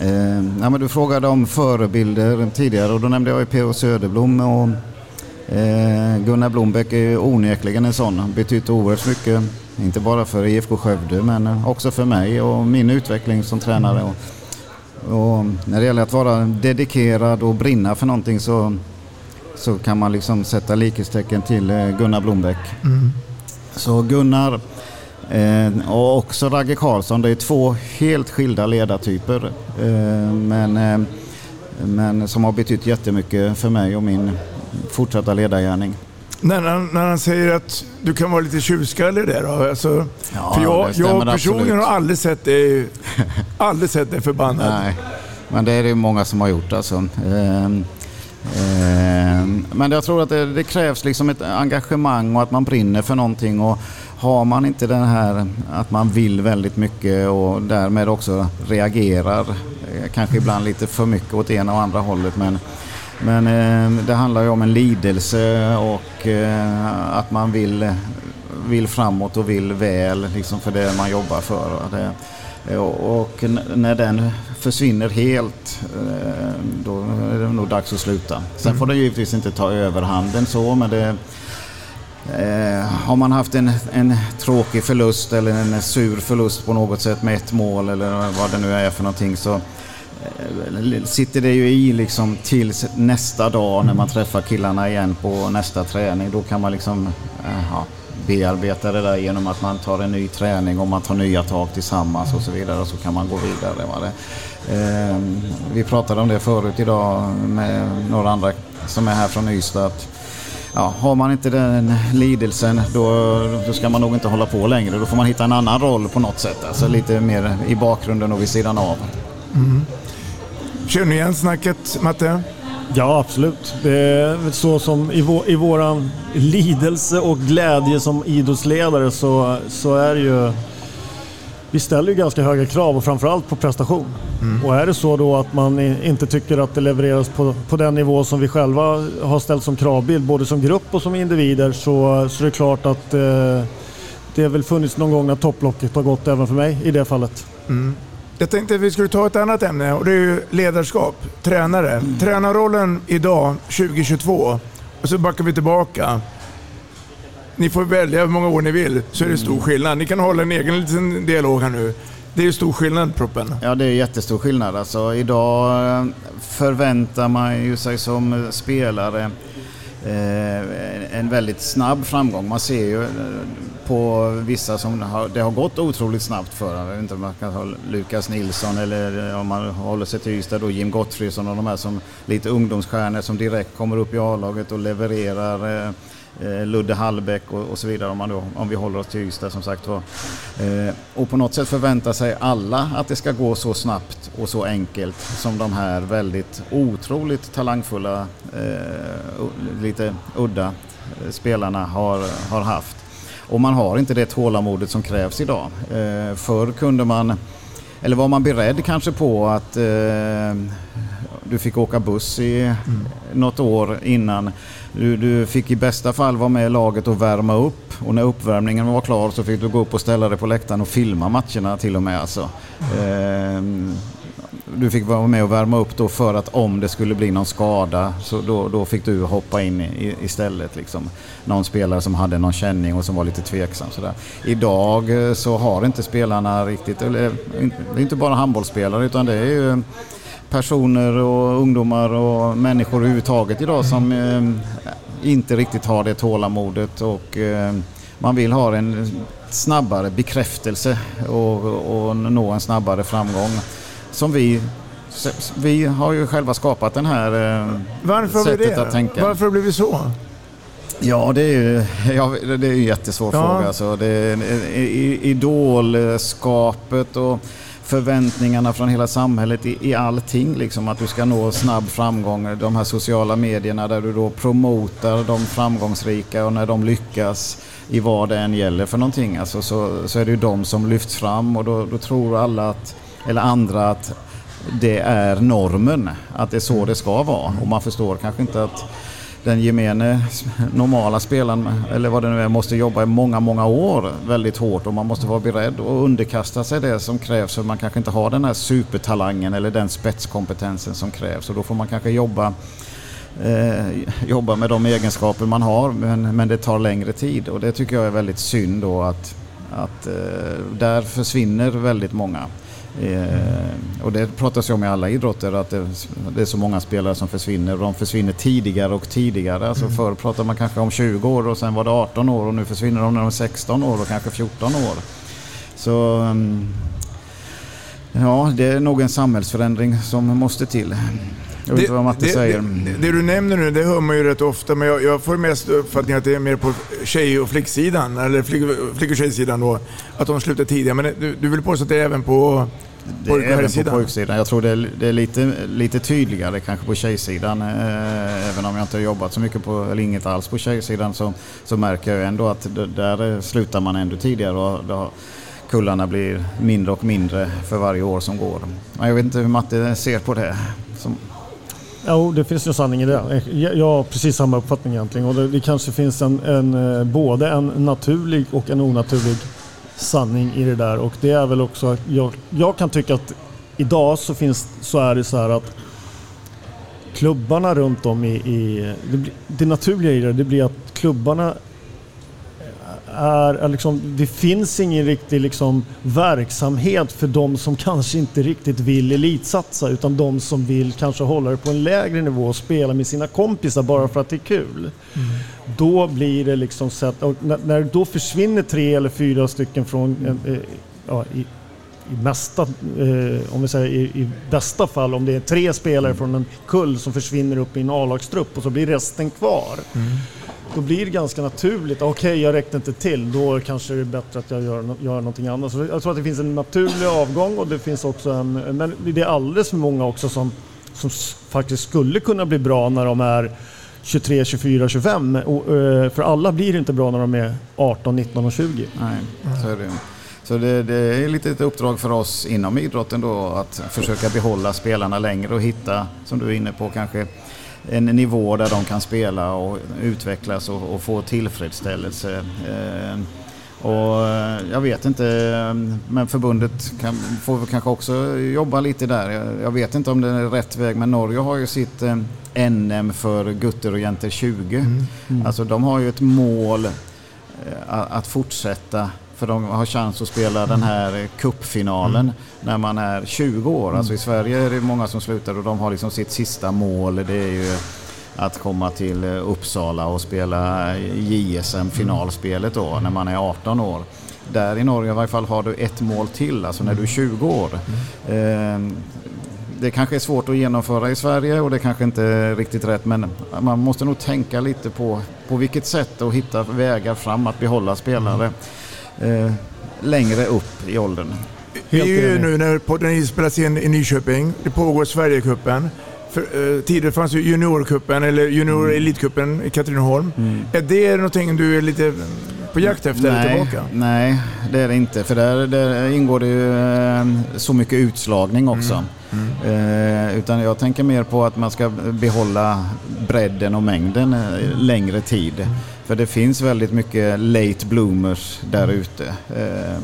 Eh, ja, men du frågade om förebilder tidigare och då nämnde jag ju P.O. Söderblom och eh, Gunnar Blombeck är onekligen en sån. Han betytt oerhört mycket, inte bara för IFK Skövde men också för mig och min utveckling som tränare. Och, och när det gäller att vara dedikerad och brinna för någonting så, så kan man liksom sätta likhetstecken till eh, Gunnar Blombeck. Mm. Så Gunnar Eh, och också Ragge Karlsson, det är två helt skilda ledartyper. Eh, men, eh, men som har betytt jättemycket för mig och min fortsatta ledargärning. När han, när han säger att du kan vara lite tjurskallig där då? Alltså, Ja, för jag, jag personligen har aldrig sett dig, (laughs) aldrig sett dig förbannad. Nej, men det är det många som har gjort alltså. Ehm, ehm, Men jag tror att det, det krävs liksom ett engagemang och att man brinner för någonting. Och har man inte den här att man vill väldigt mycket och därmed också reagerar, eh, kanske ibland lite för mycket åt ena och andra hållet. Men, men eh, det handlar ju om en lidelse och eh, att man vill, vill framåt och vill väl liksom för det man jobbar för. Och det, och och när den försvinner helt, eh, då är det nog dags att sluta. Sen får det givetvis inte ta överhanden så, men det, eh, har man haft en, en tråkig förlust eller en sur förlust på något sätt med ett mål eller vad det nu är för någonting så eh, sitter det ju i liksom tills nästa dag när man träffar killarna igen på nästa träning. Då kan man liksom eh, aha, bearbeta det där genom att man tar en ny träning och man tar nya tag tillsammans och så vidare och så kan man gå vidare. Va? Eh, vi pratade om det förut idag med några andra som är här från Ystad. Att, ja, har man inte den lidelsen då, då ska man nog inte hålla på längre. Då får man hitta en annan roll på något sätt. Alltså lite mer i bakgrunden och vid sidan av. Mm. Känner du igen snacket, Matte? Ja, absolut. Det är så som i, vår, i våran lidelse och glädje som idrottsledare så, så är det ju... Vi ställer ju ganska höga krav och framförallt på prestation. Och är det så då att man inte tycker att det levereras på, på den nivå som vi själva har ställt som kravbild, både som grupp och som individer, så, så är det klart att eh, det har väl funnits någon gång när topplocket har gått även för mig i det fallet. Mm. Jag tänkte att vi skulle ta ett annat ämne och det är ju ledarskap, tränare. Tränarrollen idag, 2022, och så backar vi tillbaka. Ni får välja hur många år ni vill, så är det stor skillnad. Ni kan hålla en egen liten dialog här nu. Det är stor skillnad, proppen. Ja, det är jättestor skillnad. Alltså, idag eh, förväntar man ju sig som spelare eh, en väldigt snabb framgång. Man ser ju eh, på vissa som har, det har gått otroligt snabbt för. Jag vet inte om man kan ha Lukas Nilsson eller eh, om man håller sig till Ystad då Jim Gottfridsson och de här som lite ungdomsstjärnor som direkt kommer upp i A-laget och levererar. Eh, eh, Ludde Hallbäck och, och, så vidare om, man då, om vi håller oss till Ystad som sagt var. Eh, och på något sätt förväntar sig alla att det ska gå så snabbt och så enkelt som de här väldigt otroligt talangfulla, eh, lite udda eh, spelarna har, har haft. Och man har inte det tålamodet som krävs idag. Eh, förr kunde man, eller var man beredd kanske på att eh, du fick åka buss i mm. något år innan. Du, du, fick i bästa fall vara med i laget och värma upp och när uppvärmningen var klar så fick du gå upp och ställa dig på läktaren och filma matcherna till och med. Alltså. Mm. Eh, du fick vara med och värma upp då för att om det skulle bli någon skada så då, då fick du hoppa in i, istället. Liksom. Någon spelare som hade någon känning och som var lite tveksam. Sådär. Idag eh, så har inte spelarna riktigt, eller, eh, det är inte bara handbollsspelare utan det är ju eh, personer och ungdomar och människor överhuvudtaget idag som eh, inte riktigt har det tålamodet och eh, man vill ha en snabbare bekräftelse och, och nå en snabbare framgång. Som vi vi har ju själva skapat den här eh, Varför sättet det? att tänka. Varför det blivit så? Ja, det är ju ja, det är en jättesvår ja. fråga. Alltså. Det idolskapet och förväntningarna från hela samhället i, i allting. Liksom, att du ska nå snabb framgång. De här sociala medierna där du då promotar de framgångsrika och när de lyckas i vad det än gäller för någonting. Alltså, så, så är det ju de som lyfts fram och då, då tror alla att, eller andra att det är normen. Att det är så det ska vara. Och man förstår kanske inte att den gemene normala spelaren, eller vad det nu är, måste jobba i många, många år väldigt hårt och man måste vara beredd och underkasta sig det som krävs för man kanske inte har den här supertalangen eller den spetskompetensen som krävs och då får man kanske jobba eh, jobba med de egenskaper man har men, men det tar längre tid och det tycker jag är väldigt synd då att, att eh, där försvinner väldigt många. Eh, och det pratas ju om i alla idrotter att det, det, är så många spelare som försvinner och de försvinner tidigare och tidigare. Alltså mm. Förr pratade man kanske om 20 år och sen var det 18 år och nu försvinner de när de är 16 år och kanske 14 år. Så um, ja, det är nog en samhällsförändring som måste till. Jag vet inte vad Matte det, säger. Det, det, du nämner nu, det hör man ju rätt ofta, men jag, jag får mest uppfattningen att det är mer på tjej och flicksidan, eller flick, flick och tjejsidan då, att de slutar tidigare. Men du, du vill påstå att det är även på det är även på pojksidan. Jag tror det är, det är, lite, lite tydligare kanske på tjejsidan. Eh, även om jag inte har jobbat så mycket på, eller inget alls på tjejsidan så, så märker jag ändå att där slutar man ändå tidigare. Och då, kullarna blir mindre och mindre för varje år som går. Jag vet inte hur Matte ser på det. Som... Jo, det finns ju sanning i det. Jag har precis samma uppfattning egentligen. Och det, det kanske finns en, en, eh, både en naturlig och en onaturlig sanning i det där. Och det är väl också, jag, jag kan tycka att idag så, finns, så är det så här att klubbarna runt om i... i det, det naturliga i det, det blir att klubbarna är, är liksom, det finns ingen riktig liksom, verksamhet för de som kanske inte riktigt vill elitsatsa utan de som vill kanske hålla det på en lägre nivå och spela med sina kompisar bara för att det är kul. Mm. Då blir det liksom så att, när, när då försvinner tre eller fyra stycken från eh, ja, i, i, mesta, eh, om vi säger i, i, bästa fall, om det är tre spelare från en kull som försvinner upp i en A-lagstrupp och så blir resten kvar. Mm då blir det ganska naturligt. Okej, okay, jag räckte inte till. Då kanske det är bättre att jag gör, gör någonting annat. Så jag tror att det finns en naturlig avgång och det finns också en... Men det är alldeles för många också som, som faktiskt skulle kunna bli bra när de är 23, 24, 25. Och, eh, för alla blir inte bra när de är 18, 19 och 20. Nej, så är det. Så det, det, är lite ett uppdrag för oss inom idrotten då att försöka behålla spelarna längre och hitta, som du är inne på, kanske en nivå där de kan spela och utvecklas och, och få tillfredsställelse. Eh, och eh, jag vet inte, men förbundet kan, får kanske också jobba lite där. Jag, jag, vet inte om det är rätt väg, men Norge har ju sitt eh, NM för gutter och jenter 20. Mm. Mm. Alltså de har ju ett mål eh, att fortsätta för de har chans att spela den här kuppfinalen mm. när man är 20 år. Alltså i mm. Sverige är det många som slutar och de har liksom sitt sista mål. Det är ju att komma till Uppsala och spela JSM finalspelet då när man är 18 år. Där i Norge i varje fall har du ett mål till, alltså när du är 20 år. Mm det kanske är svårt att genomföra i Sverige och det kanske inte är riktigt rätt men man måste nog tänka lite på, på vilket sätt och hitta vägar fram att behålla spelare eh, längre upp i åldern. Vi är ju nu när podden spelas in i Nyköping, det pågår Sverigecupen. För, eh, tidigare fanns ju juniorkuppen eller junior mm. i Katrineholm. Mm. Är det någonting du är lite på jakt efter nej, tillbaka? Nej, det är det inte. För där, där ingår det ju eh, så mycket utslagning också. Mm. Mm. Eh, utan jag tänker mer på att man ska behålla bredden och mängden eh, längre tid. Mm. För det finns väldigt mycket late bloomers där mm. ute. Eh,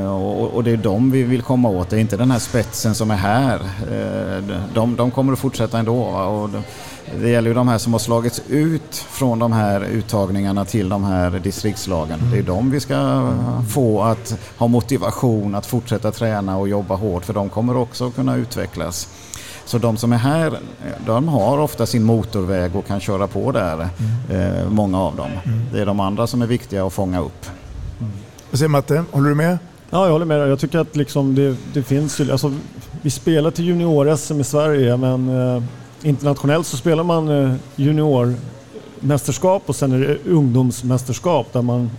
eh, och, det är de vi vill komma åt, det är inte den här spetsen som är här. Eh, de, de kommer att fortsätta ändå. Och de, det gäller ju de här som har slagits ut från de här uttagningarna till de här distriktslagen. Det är de vi ska få att ha motivation att fortsätta träna och jobba hårt för de kommer också kunna utvecklas. Så de som är här, de har ofta sin motorväg och kan köra på där, mm. många av dem. Mm. Det är de andra som är viktiga att fånga upp. Mm. Vad säger Matte, håller du med? Ja, jag håller med. Jag tycker att liksom det, det finns alltså, vi spelar till junior-SM i Sverige men eh, internationellt så spelar man eh, juniormästerskap och sen är det ungdomsmästerskap där man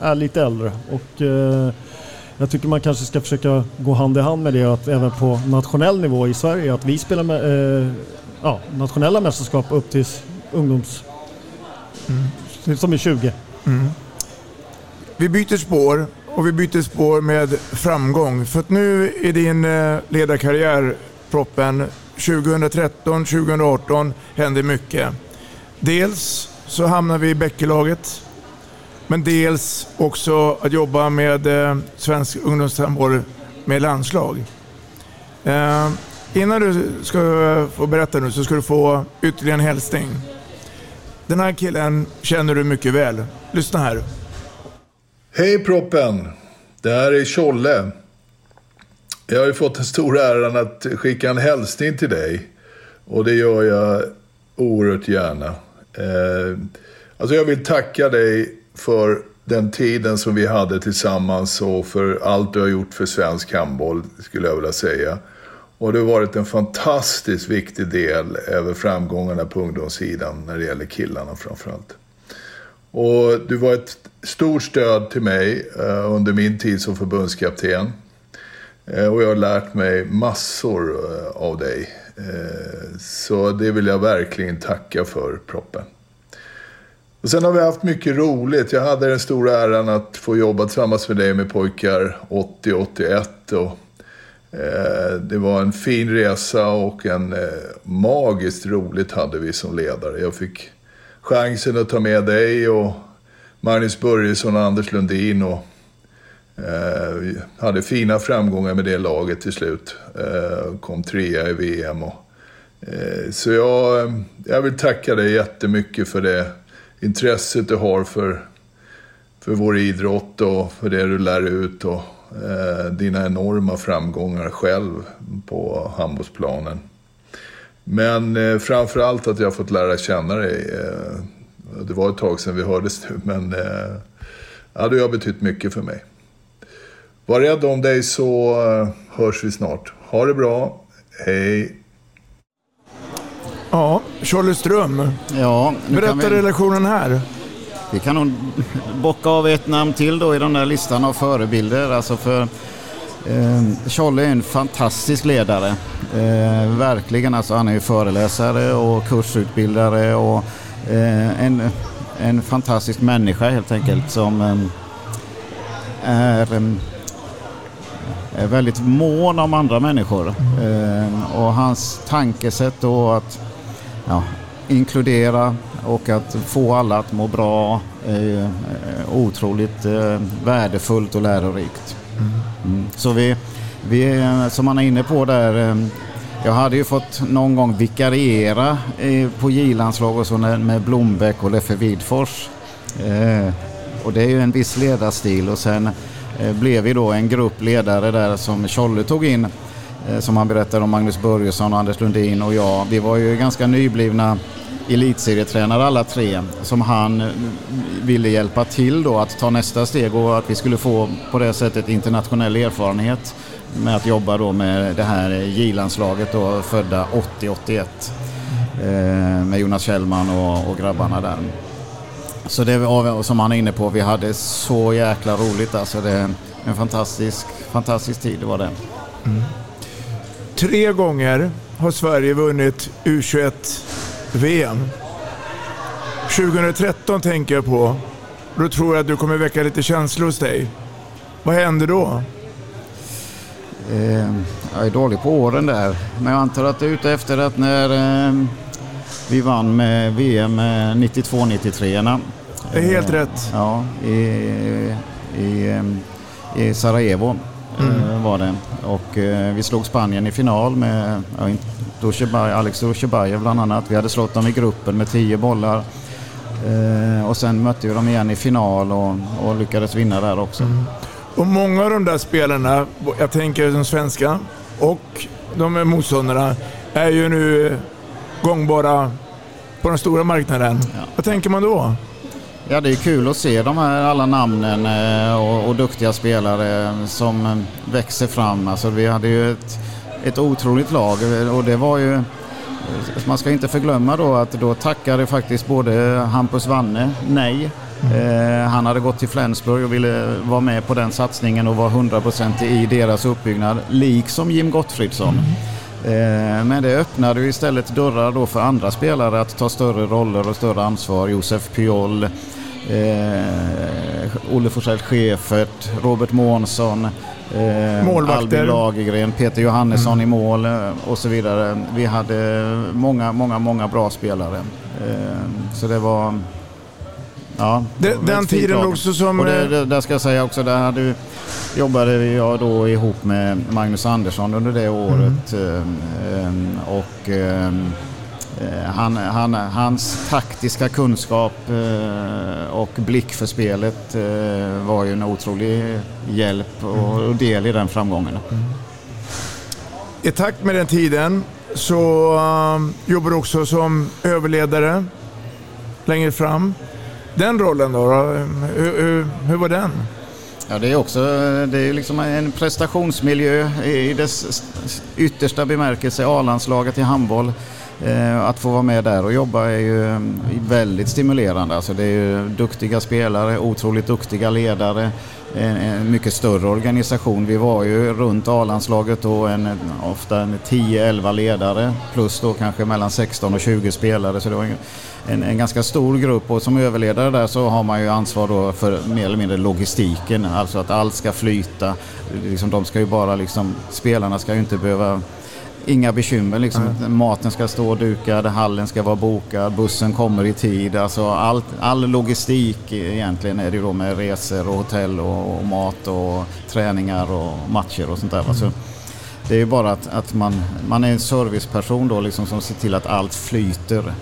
är lite äldre. Och, eh, jag tycker man kanske ska försöka gå hand i hand med det att även på nationell nivå i Sverige att vi spelar med eh, ja, nationella mästerskap upp till ungdoms... Mm. som är 20. Mm. Vi byter spår och vi byter spår med framgång. För att nu i din eh, ledarkarriär, Proppen, 2013, 2018 hände mycket. Dels så hamnar vi i Bäckelaget, men dels också att jobba med eh, svensk ungdomstandvård med landslag. Eh, innan du ska eh, få berätta nu så ska du få ytterligare en hälsning. Den här killen känner du mycket väl. Lyssna här. Hej proppen! Det här är Tjolle. Jag har ju fått den stora äran att skicka en hälsning till dig. Och det gör jag oerhört gärna. Eh, alltså jag vill tacka dig för den tiden som vi hade tillsammans och för allt du har gjort för svensk handboll, skulle jag vilja säga. Och det har varit en fantastiskt viktig del över framgångarna på ungdomssidan när det gäller killarna framförallt. Och du var ett stort stöd till mig eh, under min tid som förbundskapten. Eh, och jag har lärt mig massor eh, av dig. Så det vill jag verkligen tacka för, proppen. Och sen har vi haft mycket roligt. Jag hade den stora äran att få jobba tillsammans med dig med pojkar 80-81. Eh, det var en fin resa och en eh, magiskt roligt hade vi som ledare. Jag fick chansen att ta med dig och Magnus Börjesson och Anders Lundin och Eh, vi hade fina framgångar med det laget till slut. Eh, kom trea i VM. Och, eh, så jag, eh, jag vill tacka dig jättemycket för det intresset du har för, för vår idrott och för det du lär ut och eh, dina enorma framgångar själv på handbollsplanen. Men eh, framför allt att jag har fått lära känna dig. Eh, det var ett tag sedan vi hördes nu, men eh, ja, du har betytt mycket för mig. Var rädd om dig så eh, hörs vi snart. Ha det bra. Hej. Ja, Charlie Ström. Ja, Berätta vi... relationen här. Vi kan nog bocka av ett namn till då i den där listan av förebilder. Alltså för eh, Charlie är en fantastisk ledare. Eh, verkligen, alltså han är ju föreläsare och kursutbildare och eh, en, en fantastisk människa helt enkelt som eh, är är väldigt mån om andra människor. Eh, och hans tankesätt då att ja, inkludera och att få alla att må bra är eh, otroligt eh, värdefullt och lärorikt. Mm. Så vi, vi, som man är inne på där, jag hade ju fått någon gång vikariera på J-landslag och så med Blombeck och Leffe Widfors. Och det är ju en viss ledarstil och sen Eh, blev vi då en grupp ledare där som Tjolle tog in Eh, Eh, som han berättade om Magnus Börjesson och Anders Lundin och jag. Vi var ju ganska nyblivna elitserietränare alla tre som han eh, ville hjälpa till då att ta nästa steg och att vi skulle få på det sättet internationell erfarenhet med att jobba då med det här J-landslaget då födda 80-81 eh, med Jonas Kjellman och, och grabbarna där. Så det var som han är inne på, vi hade så jäkla roligt alltså. Det, en fantastisk, fantastisk tid det var det. Mm. Tre gånger har Sverige vunnit U21-VM. 2013 tänker jag på. Då tror jag att du kommer väcka lite känslor hos dig. Vad händer då? Eh, jag är dålig på åren där. Men jag antar att du är ute efter att när eh, vi vann med VM 92-93. Det är helt eh, rätt. Ja, i, i, i Sarajevo mm. Eh, var det. Och eh, vi slog Spanien i final med ja, Alex Dusjebajev bland annat. Vi hade slått dem i gruppen med tio bollar. och sen mötte vi dem igen i final och, och lyckades vinna där också. Mm. Och många av de där spelarna, jag tänker de svenska och de motståndarna, är ju nu gångbara på den stora marknaden. Ja. Vad tänker man då? Ja, det är kul att se de här alla namnen eh, och, och duktiga spelare som eh, växer fram. Alltså, vi hade ju ett, ett otroligt lag och det var ju man ska inte förglömma då att då tackade faktiskt både Hampus Wanne nej. Mm. Eh, han hade gått till Flensburg och ville vara med på den satsningen och vara 100% i deras uppbyggnad, liksom Jim Gottfridsson. Mm. Eh, men det öppnade ju istället dörrar då för andra spelare att ta större roller och större ansvar. Josef Piol, eh, Olle Forsell Schäfert, Robert Månsson, eh, Albin Lagergren, Peter Johannesson mm. i mål eh, och så vidare. Vi hade många, många, många bra spelare. Eh, så det var... Ja, den, den tiden lag. också som... Och det, det, där ska jag säga också, där hade, jobbade jag då ihop med Magnus Andersson under det året. Mm. Och ehm, eh, han, han, hans taktiska kunskap eh, och blick för spelet eh, var ju en otrolig hjälp och del i den framgången. Mm. I takt med den tiden så jobbar du också som överledare längre fram. Den rollen då hur, hur, hur var den? Ja, det är också det är liksom en prestationsmiljö i dess yttersta bemärkelse, A-landslaget i handboll. Eh, att få vara med där och jobba är ju mm, väldigt stimulerande. Alltså det är ju duktiga spelare, otroligt duktiga ledare, en, en mycket större organisation. Vi var ju runt A-landslaget då en, ofta en 10-11 ledare plus då kanske mellan 16 och 20 spelare. Så det var en, en ganska stor grupp och som överledare där så har man ju ansvar då för mer eller mindre logistiken. Alltså att allt ska flyta. Liksom, de ska ju bara liksom, spelarna ska ju inte behöva Inga bekymmer liksom. Mm. Maten ska stå dukad, hallen ska vara bokad, bussen kommer i tid. Alltså allt, all logistik egentligen är det då med resor och hotell och, och mat och träningar och matcher och sånt där. Mm. Så det är ju bara att, att man, man är en serviceperson då liksom som ser till att allt flyter.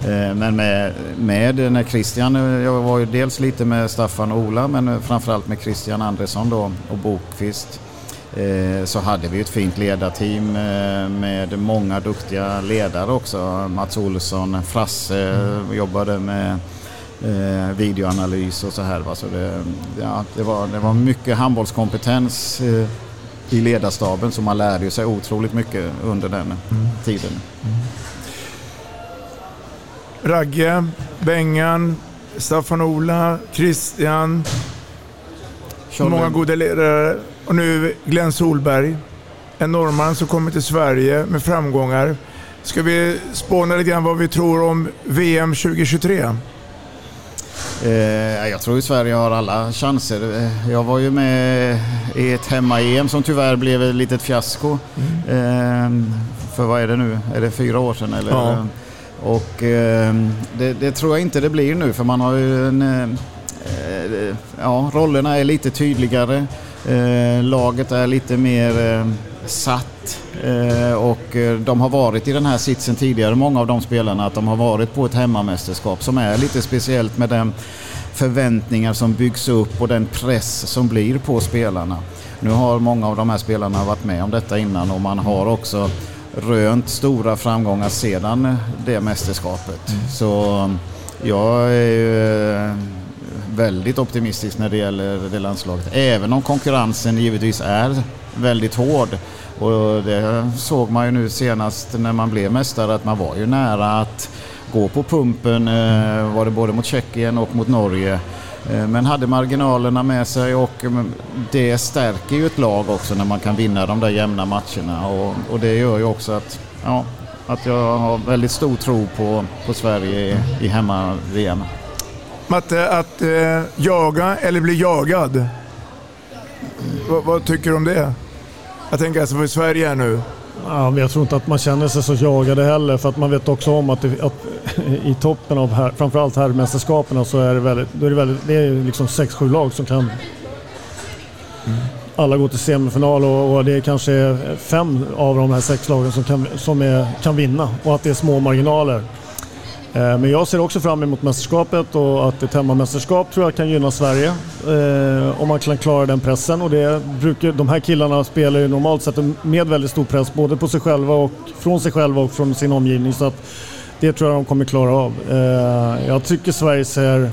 Eh, men med, med när Christian, jag var ju dels lite med Staffan och Ola men framförallt med Christian Andersson då och Bokvist så hade vi ett fint ledarteam eh, med många duktiga ledare också. Mats Olsson, Frasse mm. jobbade med videoanalys och så här. Så det, ja, det, var, det var mycket handbollskompetens i ledarstaben så man lärde sig otroligt mycket under den mm. tiden. Mm. Ragge, Bengan, Staffan-Ola, Christian. Charlie. Många goda ledare. Och nu Glenn Solberg. En norrman som kommer till Sverige med framgångar. Ska vi spåna lite grann vad vi tror om VM 2023? Eh, jag tror att Sverige har alla chanser. Eh, jag var ju med i ett hemma-EM som tyvärr blev ett litet fiasko. Mm. Eh, för vad är det nu? Är det fyra år sedan? Eller? Ja. Och eh, det, det, tror jag inte det blir nu för man har ju en... Ja, rollerna är lite tydligare. Eh, laget är lite mer eh, satt eh, och de har varit i den här sitsen tidigare, många av de spelarna, att de har varit på ett hemmamästerskap som är lite speciellt med den förväntningar som byggs upp och den press som blir på spelarna. Nu har många av de här spelarna varit med om detta innan och man har också rönt stora framgångar sedan det mästerskapet. Mm. Så jag är väldigt optimistisk när det gäller det landslaget. Även om konkurrensen givetvis är väldigt hård. Och det såg man ju nu senast när man blev mästare att man var ju nära att gå på pumpen. Eh, var det både mot Tjeckien och mot Norge. Eh, men hade marginalerna med sig och eh, det stärker ju ett lag också när man kan vinna de där jämna matcherna. Och, och det gör ju också att, ja, att jag har väldigt stor tro på, på Sverige i, i hemma-VM. Matte, att eh, jaga eller bli jagad. V vad tycker du om det? Jag tänker alltså för Sverige här nu. Ja, jag tror inte att man känner sig så jagade heller för att man vet också om att, det, att (laughs) i toppen av här, framförallt herrmästerskapen så är det väldigt, då är det, väldigt, det är liksom 6-7 lag som kan mm. alla gå till semifinal och, och det är kanske fem av de här sex lagen som, kan, som är, kan vinna och att det är små marginaler. Eh, men jag ser också fram emot mästerskapet och att ett hemmamästerskap tror jag kan gynna Sverige. Eh, om man kan klara den pressen. Och det brukar, de här killarna spelar ju normalt sett med väldigt stor press både på sig själva och från sig själva och från sin omgivning. Så att det tror jag de kommer klara av. Eh, jag tycker Sverige ser...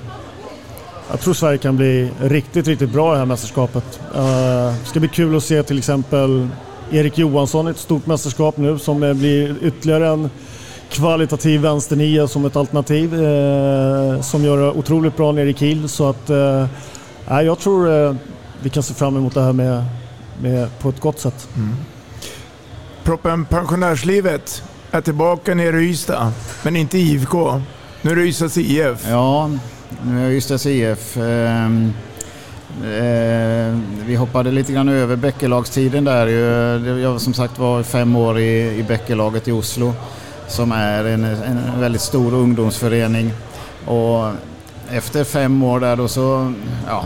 Jag tror Sverige kan bli riktigt, riktigt bra i det här mästerskapet. Det ska bli kul att se till exempel Erik Johansson i ett stort mästerskap nu som blir ytterligare en kvalitativ vänsternia som ett alternativ eh, som gör det otroligt bra nere i Kiel. Så att, eh, jag tror eh, vi kan se fram emot det här med, med på ett gott sätt. Mm. Proppen Pensionärslivet är tillbaka nere i Ystad, men inte i IFK. Nu är det Ystads IF. Ja, nu är det Ystads IF. Eh, eh, vi hoppade lite grann över Bäckelagstiden där. Jag som sagt var fem år i, i Bäckelaget i Oslo som är en, en väldigt stor ungdomsförening. Och efter fem år där då så, ja,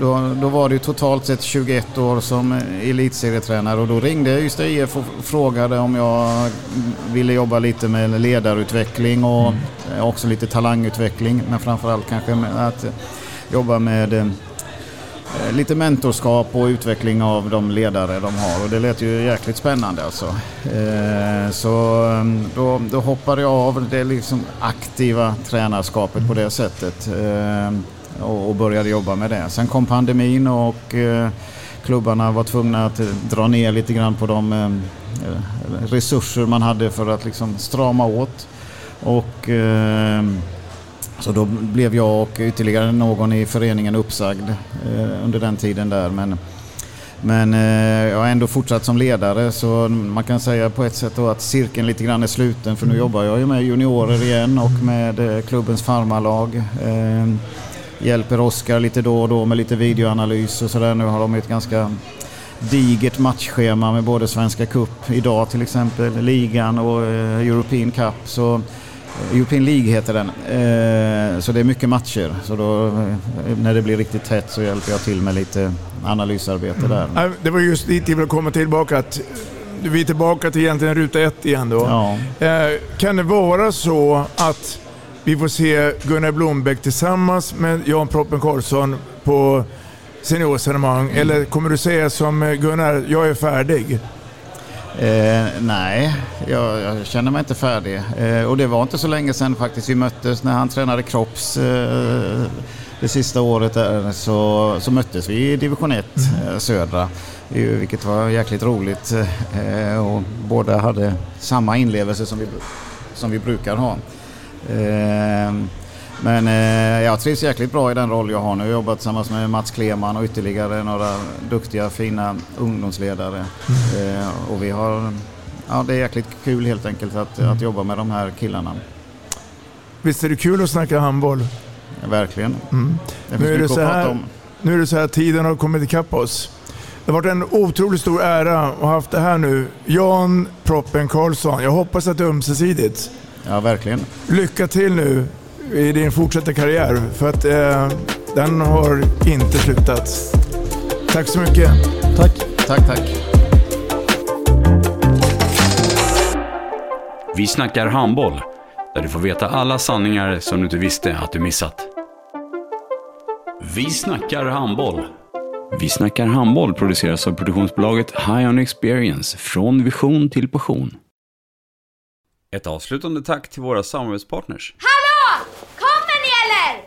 då, då var det totalt sett 21 år som elitserietränare och då ringde Ystad IF och frågade om jag ville jobba lite med ledarutveckling och mm. också lite talangutveckling men framförallt kanske med att jobba med Eh, Eh, lite mentorskap och utveckling av de ledare de har och det lät ju jäkligt spännande alltså. Eh, så mm, då, då hoppade jag av det liksom aktiva tränarskapet på det sättet eh, och började jobba med det. Sen kom pandemin och eh, klubbarna var tvungna att dra ner lite grann på de eh, resurser man hade för att liksom strama åt. Och så då blev jag och ytterligare någon i föreningen uppsagd eh, under den tiden där. Men, men eh, jag har ändå fortsatt som ledare så man kan säga på ett sätt att cirkeln lite grann är sluten för nu mm. jobbar jag ju med juniorer igen och med eh, klubbens farmarlag. Eh, hjälper Oskar lite då och då med lite videoanalys och sådär. Nu har de ett ganska digert matchschema med både Svenska Cup idag till exempel, ligan och eh, European Cup. Så European League heter den. Eh, så det är mycket matcher. Så då, eh, när det blir riktigt tätt så hjälper jag till med lite analysarbete där. Mm. Det var just dit jag ville komma tillbaka. Att vi är tillbaka till egentligen ruta ett igen då. Ja. Eh, kan det vara så att vi får se Gunnar Blombeck tillsammans med Jan Proppen Karlsson på seniorsenemang? Mm. Eller kommer du säga som Gunnar, jag är färdig? Eh, nej, jag, jag, känner mig inte färdig. Eh, och det var inte så länge sedan faktiskt vi möttes när han tränade kropps eh, det sista året där, så, så möttes vi i division 1 mm. Eh, södra. Vilket var jäkligt roligt. Eh, och båda hade samma inlevelse som vi, som vi brukar ha. Men eh, jag trivs jäkligt bra i den roll jag har nu. Jag jobbat tillsammans med Mats Kleman och ytterligare några duktiga fina ungdomsledare. Mm. Eh, och vi har, ja, det är jäkligt kul helt enkelt att, mm. att jobba med de här killarna. Visst är det kul att snacka handboll? Ja, verkligen. Mm. Nu, är det så här, nu är det så här, tiden har kommit ikapp oss. Det har varit en otroligt stor ära att ha haft det här nu. Jan Proppen Karlsson, jag hoppas att det är ömsesidigt. Ja, verkligen. Lycka till nu i din fortsatta karriär. För att eh, den har inte slutat. Tack så mycket. Tack. Tack, tack. Vi snackar handboll, där du får veta alla sanningar som du inte visste att du missat. Vi snackar handboll. Vi snackar handboll produceras av produktionsbolaget High On Experience från vision till passion. Ett avslutande tack till våra samarbetspartners. Hallå! Kommer ni eller?